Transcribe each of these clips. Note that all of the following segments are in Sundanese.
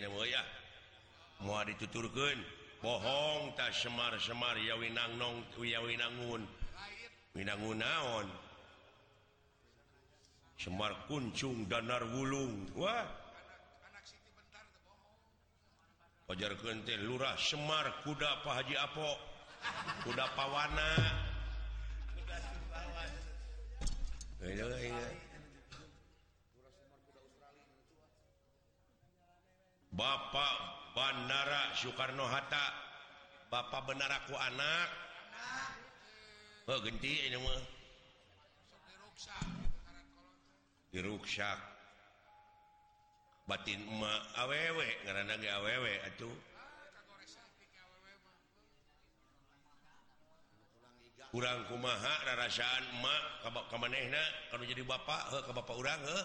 ya mau dituturken bohong tak Semar Semar yawinangno tuh yawinangun Minangon Semar kuncung Danar Wulung Wahjarkentil lurah Semar kuda pahajipo udahda pawarna Bapak Banara Soekarno Hatta Bapak Benaraku anaktiruk batin aweweknger awewe kurangku maharasaanmak kalau jadi ba Bapak udah nggak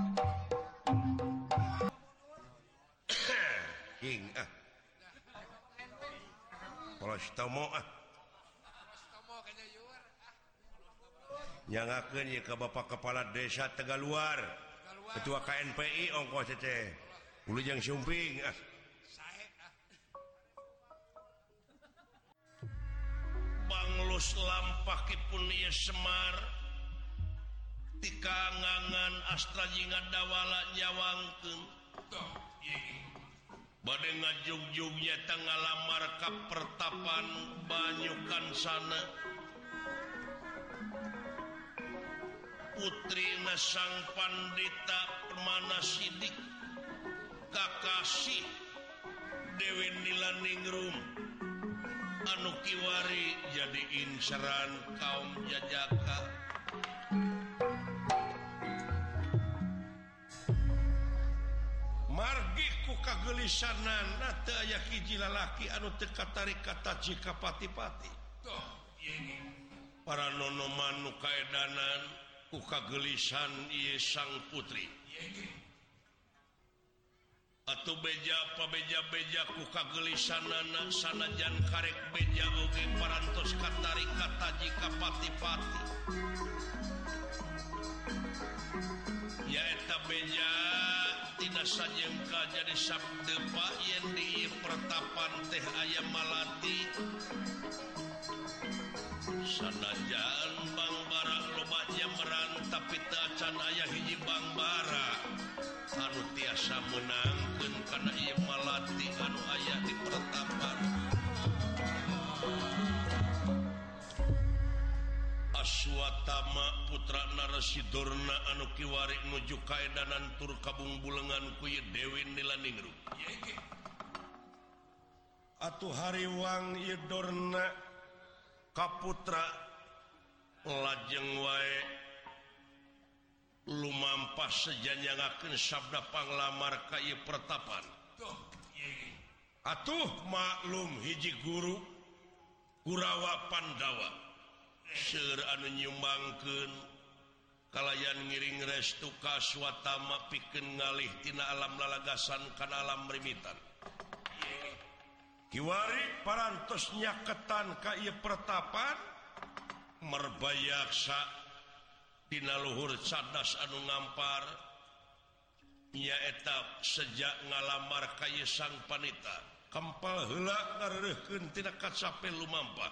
yang akhirnya ke Bapak Ke kepala desa Te luar ketua KNPI ongkolu yangping ah. banglus lampa Kipuliah Semar tikanganangan Astra Jingat dawala Jawang ke badenga jogjunyatengah mark kap pertapan Banyukan sana putrina sangpan ditak mana Sidik Kakasi Dewelagro Anukiwari jadi insran kaum jajakan terkat kata jika pati-pati paranoan ka gelisan sang putri atau beja apa beja-beja ka gelisan sanajanek beja para kata kata jika pati-pati yaja sajangka jadi Sabte Pak Y di pertapan teh ayam Malati sanajan Bang Barat lubanya merantapcan ayah Bangbara baruu tiasa menangun karena ia Malati anu ayah di pertapan suatama putra nareidorna Anukiwar nuju kaedan turkabungumbuenngan ku Dewi atuh hari Wadorna Kaputra lajeng wa lumpa sejajangken Sabda Pala markai pertapan atuh maklum hiji guru kuraawa Pandawa punya kalianyan ngiringgres tuukawa ma pi ngaihtina alamnallagasan kan alam remmittanwa parasnya ketan kay pertapan merbayasatinana luhur cadadas anu nampar ia etap sejak nalamar kayes sang wanitaitakempal helakkentinacap lupar.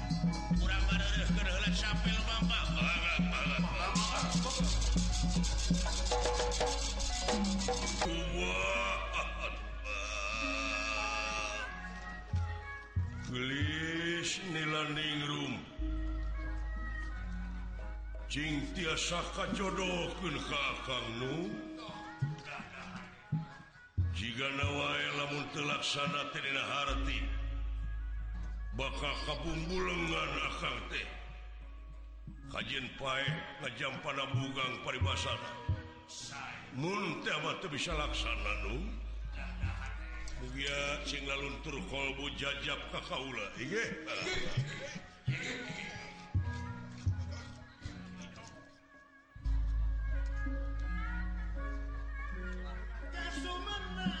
do Hai jika nawa laksanahati Hai bakal kapumbu lengan Hai kajjin pa kajam pada bugang paribas Mu aba bisa laksana Nu single untuktur qbu jajabkahula so many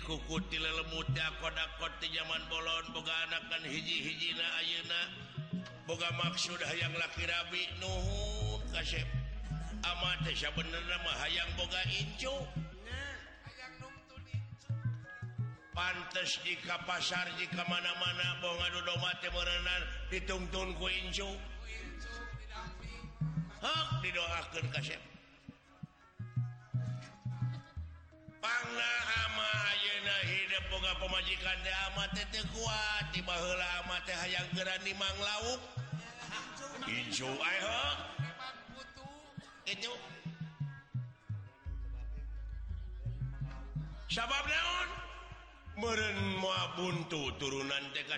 dikuti lemu di zaman boon hijihi Boga maksud yang lakibi a benerang Boga Incu pantes jika pasar jika mana-mana doate be ditungtun kucu didoakan kasep pemajikanmat kuat di yangrani Ma laut semuabuntu turunan TK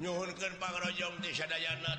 nyunkan Pak diada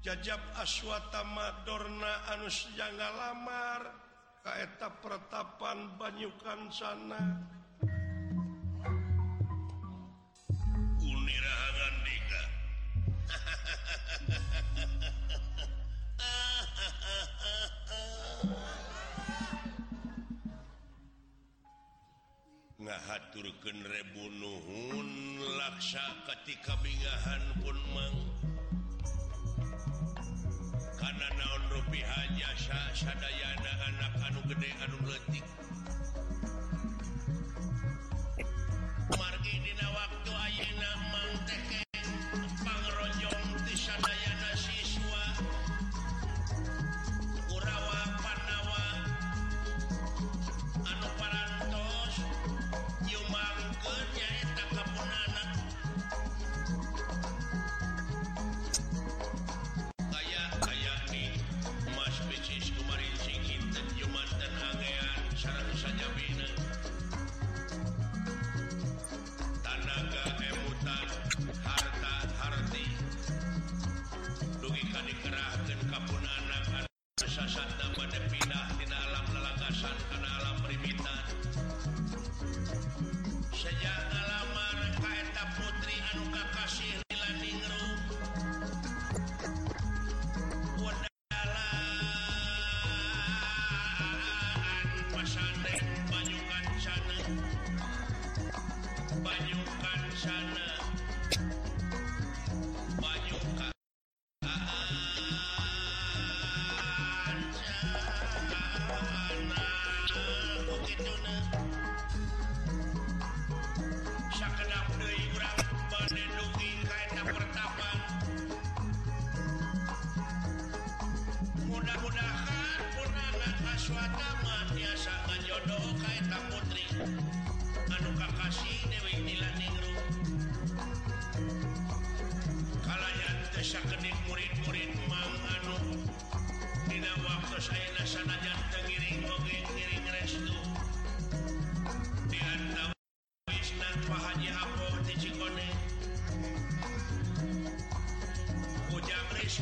jajab aswata Madorna anus jangangalamamar kaeta peretapan banyukan sana un nga turken rebunuh laksa ketikabingahan pun menggu u gede waktu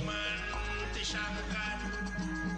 man, Tisha Khan.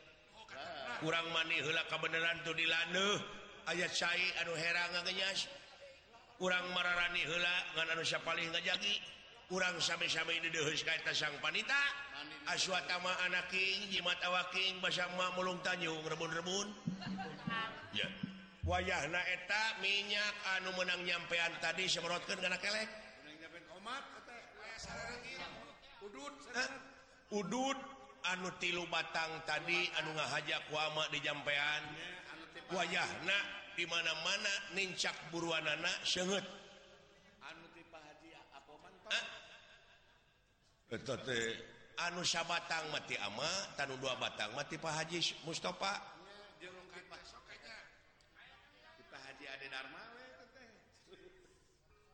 kurang manlak kebenareran tuh dilaneh ayat Say anuh herannya kurang marani hela palingki kurang sampai-sama ini sang wanita aswa Ta anak King jimat Awaking bas mulung Tan rebun-rebun wayah naeta minyak anu menang nyapeian tadi semrotkan udhu Anu tilu batang tadi anu ngahajakuma dijampaian wayah Nah dimana-mana nicak buruan se anuyaang eh? mati ama tanuh dua batang mati Pak Haji Mustafa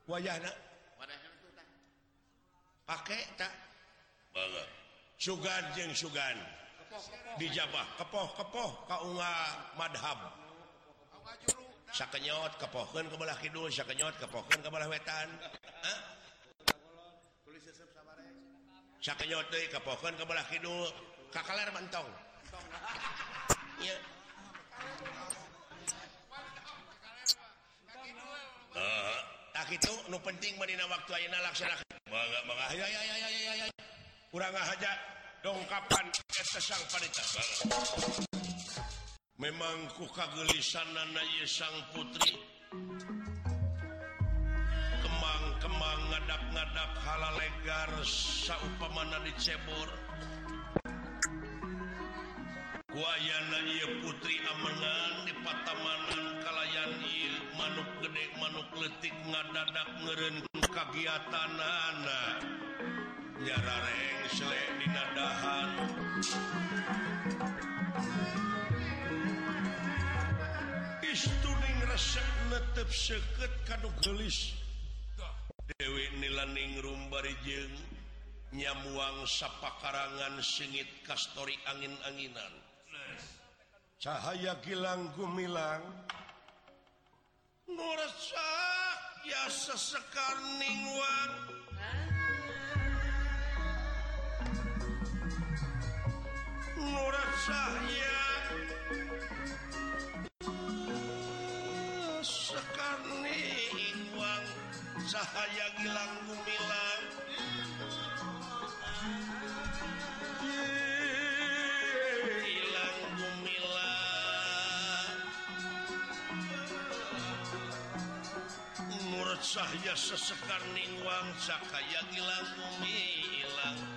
wajah pakai tak banget Su jeng Sugan dijaba kepoh kepoh kaua madhab sakyot ke pohon kebelah hidupt kepohon kebalah wetan ke pohon ke Ki tak itu penting medina waktu inis ja dongkapan sang pada memangku kagelisan sang putrikemangkemang ngadak ngadak hala legar pemana diceburaya putri dipataama kallayan manuk gede mankletik nga nger kagiatan anak-anak renghan resepp seket ka gelis Dewilan rum nyamuang sappakkarangan sengit kastori angin-anginan cahaya gilang Gumilang ya sesekarning Wauh t sah sekarwang cahaya Gilangmilang hilang umuret sahya sesekarningwang cahaya gilangumilangku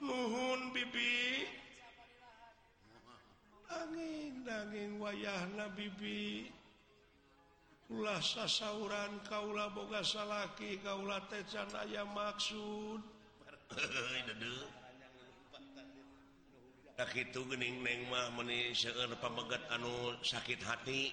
angin anging wayah nabibi pulah sasauran Kaula boga salahlaki kauulacanaya maksud tak ituing Nemah menis pembegat anul sakit hati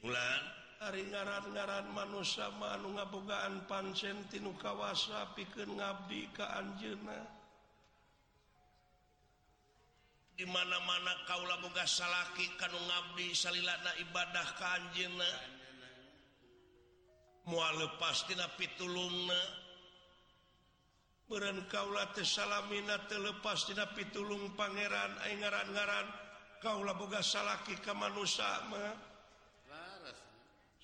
punya hari ngarangaran mangaan pansentinkawabi dimana-mana kaulah boga sala kanung ngabi sal na ibadah An mua lepas di tulum bekau latesalamina telepas di napi tulung Pangeran nga-garan kaulah sala ke sama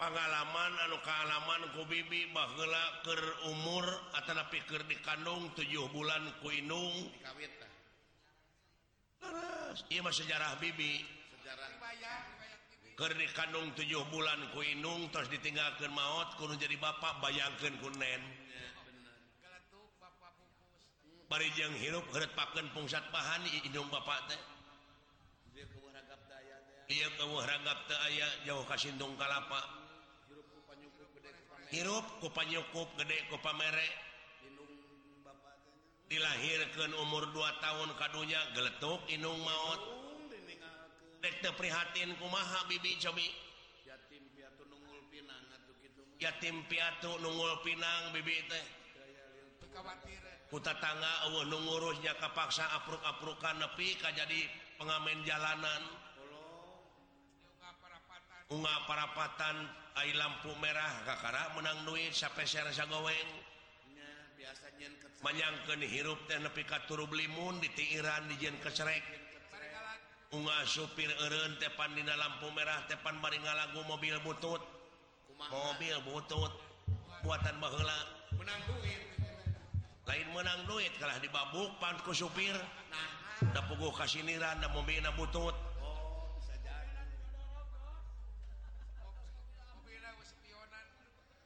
pengalaman lalu kealaman kubi kerumur ataupiker di kandungjuh bulan kuinung sejarah Bibiker kandungjuh bulan kuinung terus ditinggalkan maut kuno jadi Bapak bayangkan kunen parrupsat pahan Iyaraga aya jauh kasih lindung kalapa rup kupanyukup gedepa dilahirkan umur 2 tahun kadunya geletuk Inung maut deprihatinku Maha Bibi yatimungang Bi kuta tangga Allah ngurusnya Kapaksa-akanpi Ka jadi pengamen jalanan untuk parapattan air lampu merah Ka menang duit sampai saya gowengkan dihirup dan turu belimun din kes a supirpan Di lampu merah depan baringa lagu mobil butut mobil butut buatan lain menang duit ka dibu panku supirkharan butut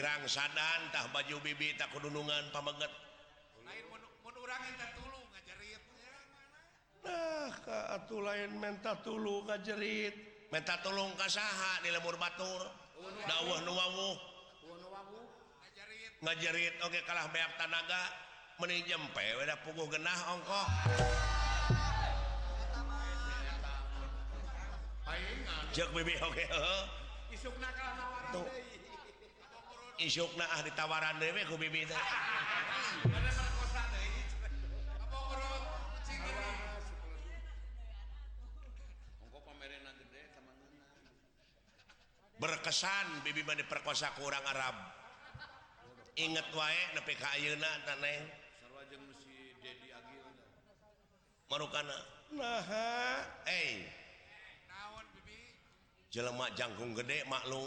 rang sadantah baju bibi tak keunungan pamenget lain mentahlu ngajerit Meta Tulung kas di lebur Baturwah ngajerit Oke kalah bear Tanaga meninjempeda pugu genahongko tuh syuknali ah tawaran dewe berkesan Bibi Bandi perkosa kurang Arab inget waekK jelemak jagung gede maklum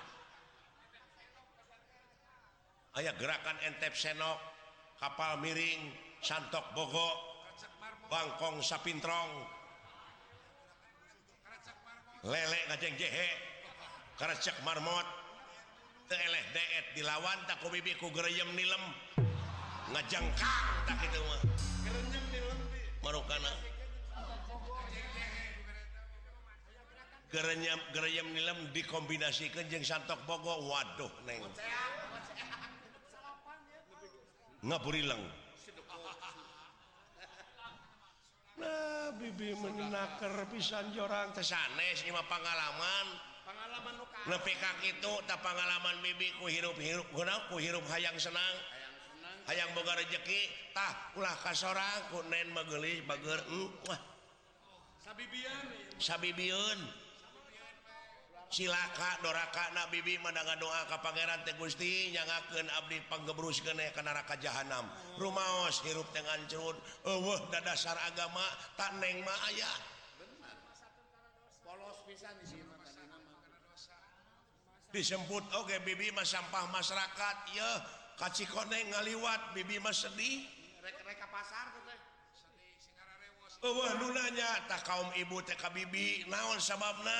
A gerakan entep Senok kapal miringsk Bogok Bangkong sapintrong lelekjenghekecek marmot T di lawan takkugerenya geremlem dikombinasi kejeng santok Bogo waduh neng punyalang Bibi menna pisan jorangtes pengalamanman lebih kak itu tak pengalaman bibiku hirup-hirupgunaku hirup hayang senang hayang boga rezeki tak ulah kasora mm, oh, sabiun silaka Dora Kana Bibi menangan doa ke Pangeran Te Gustinyaken Abdi penggebrus kekenaraakajahanam Ruos sirup dengan cu uh dasar agama tak neng dismput Oke Bibi Mas sampah masyarakat ya kaci kon ngaliwat Bibi Mas sedihnya tak kaum ibu TK Bibi naon sabab na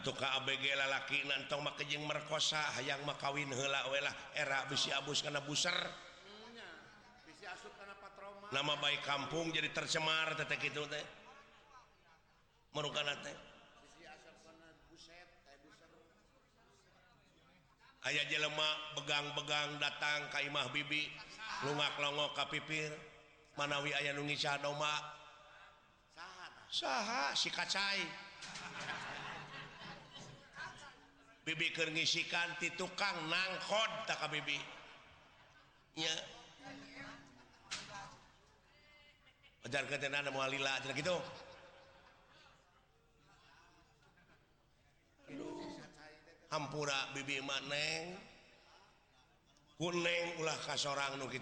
KG la nantiosa aya makawinla erai a karena lama baik kampung jadi tercemar de itu tehukan ayaah je lemak begang-begang datang Kaimah Bibi lumak longoka pipir manawi ayah Indonesia sah si kaca Bikernyiikan titukang nangkhompua Bibig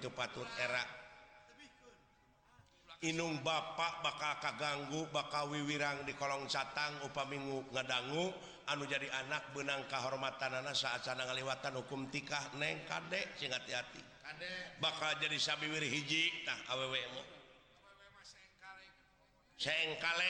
kun patut era Inung Bapakpak bakal kaganggu baka Wiwiang di kolong Caang upa Minggungedanggu jadi anak benang kehormatan anak saat sanaliwatan hukum ti neng kadek sing hati-hati bakal jadi Sab wir hijitah Aw kalg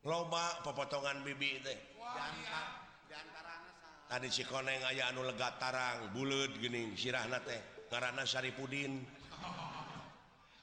loba pepotongan Bibi de tadi si koneng aya anu lega tarang bulut gini sirahna teh nga Sariudidin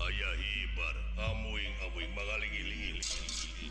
encontro A hibar amuwing angmagaali lielsci.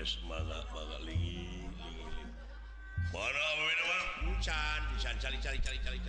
bisa cari yang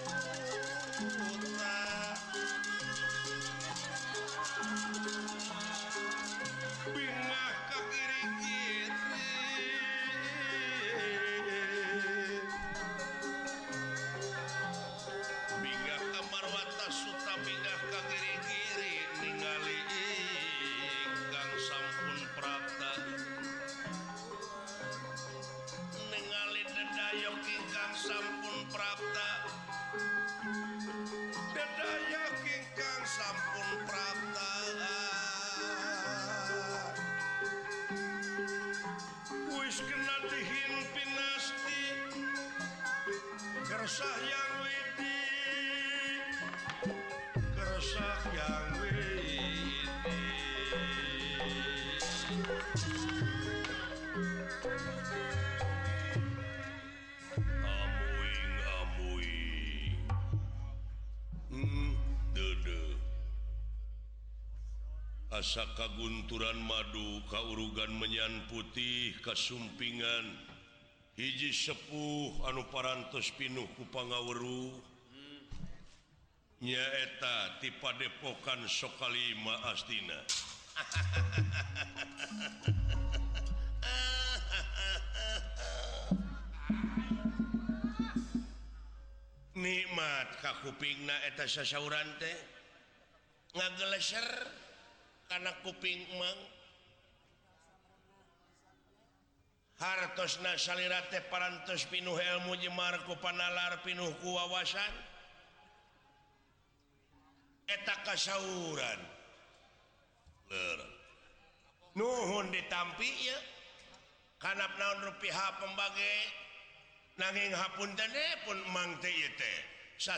ka Gunturan madu kauurugan meyann putih Kasumpingan hiji sepuh anu parantos pinuh kupangnyaeta hmm. tipadepokan sokalima astina Nimat kakupingeta ngaer kuping hartos pinhelmu panlar pinuhkuwawasanuran nuhun ditampinya kan na pihak pembaga nainghapun de pun mang sa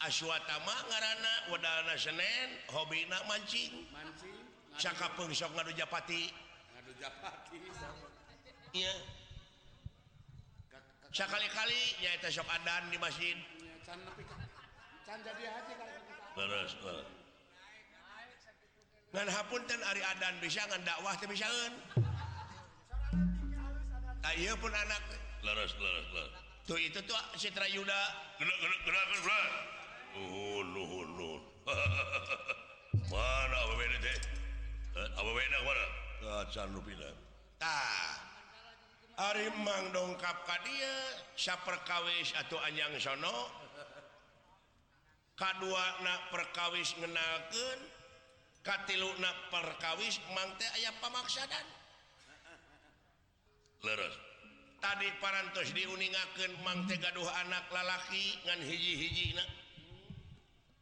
Aswama ngaranak wana Senin hobiak mancing cakap pengghisok Nadujapatikali-kali yaitu syadadan di maspun Ariada dan bisa dakwah Ayo ah, pun anak itutra Yu mana eh, ah, ah. hariang dongkap tadi dia siapa perkawis atau anjang sono K2 anak perkawis mennalken katnak perkawis mangtai ayat pemaksatanrus tadi para diuningken mangtai gaduh anak lalaki dengan hiji-hijinak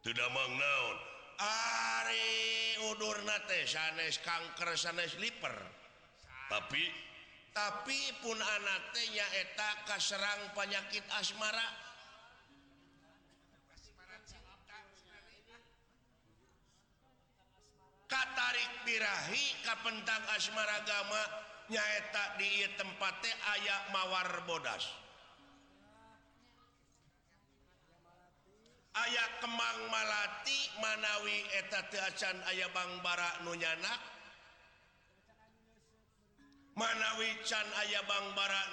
punya sanes kanker sanes tapi tapi pun anakate nyaeta kasserang panyakit asmara katarikpirahi Kapendang Asmara Gama nyaeta di tempate aya mawar bodas ayat kemang Malati manawieta Ay Bangnyanak manawi can Ayh bangbaraak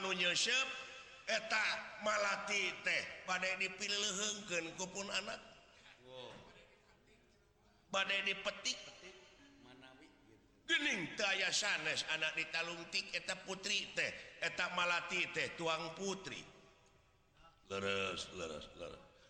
Malati teh pada dipil anak badai dipetik anak ditalungtikap putri teh etak malati teh tuang putriasas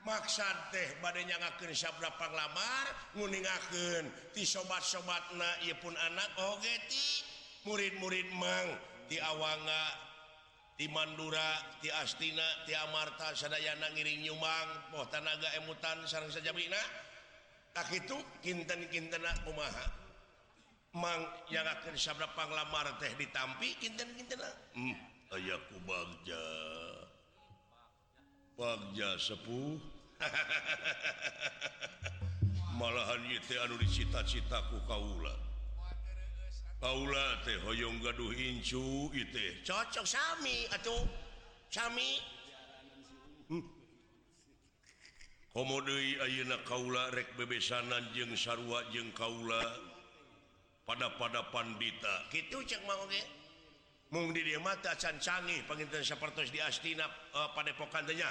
Maksa teh bad yang akan sabrapanglamaringken di sobat-sobat na pun anak murid-murid Mang tiwanga di Mandura ti Astina Tiarta Seday ngiring yumang potanaga emutan sa saja tak itu kinten-kin pema yang akan sabrapanglamar teh ditampintenku hmm, Ja jaepuh malahan hmm. di cita-citaku Kaula Paul tehyongcukuna Kaularek bebe sanan jengsarwa jengkaula pada pada pandita mata peng seperti ditinaf pada pekannya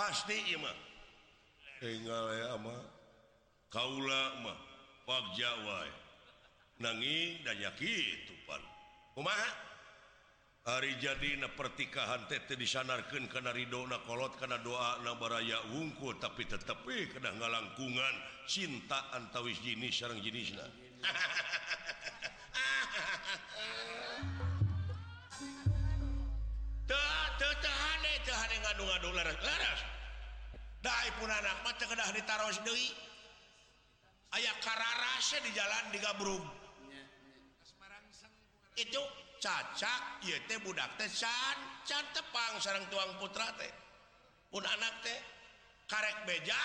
pasti ama Kaula Jawa nangpan hari jadi pernikahan tete disanarkankenarihona kolot karena doaaya ungku tapi tetepi karena nga langkungan cinta antawis jinis seorang jenislah do ganas anak diruh aya Kara rasa di jalan diung itu cacakdak cantepang seorang tuang putra teh pun anak teh karek beja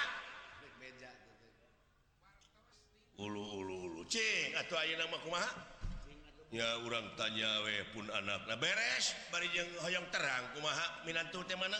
ya orang tanyawe pun anak beresong terangma Minan tuh teh mana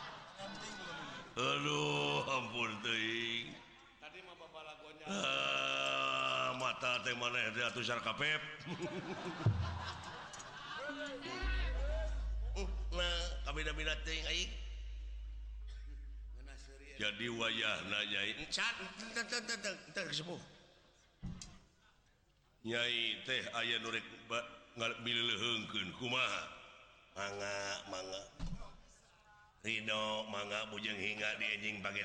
Halopun ah, mata mana uh, jadi wayah teh aya hang punya manga pujeng hingga diejing pakai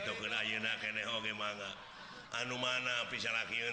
anu mana bisa lagiuh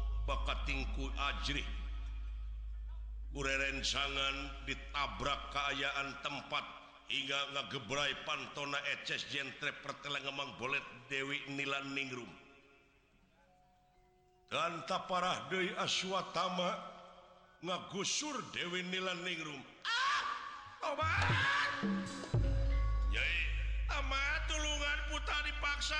bak Tingku Ajih Hai uresangan diabrak keayaan tempat hingga nggak gebrai pantona Ecegentre pertelelanang boleh Dewi Nilan Ninggro Hai kanta parah Dewi Aswa Taama menggusur Dewi Nila Ninggrotulan ah, putar dipaksa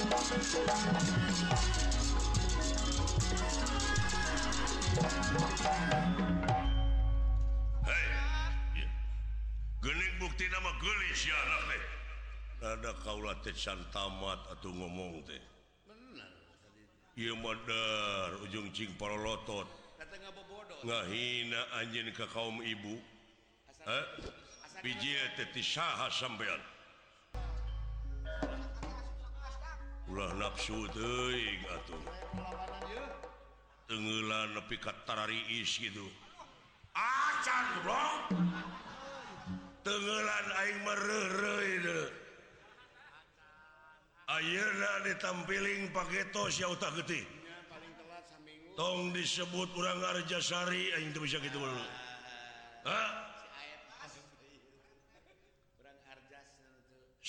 hai geni bukti nama gelis ada kautetsan tamat atau ngomong teh modern ujung-cinging paraot ngahina anjkah kaum ibu bijji Syah sampeyan nafsu tenlan lebih kata gitu tenlan akhirnya ditampiling pakai to yauta tong disebut kurang jaari itu bisa gitu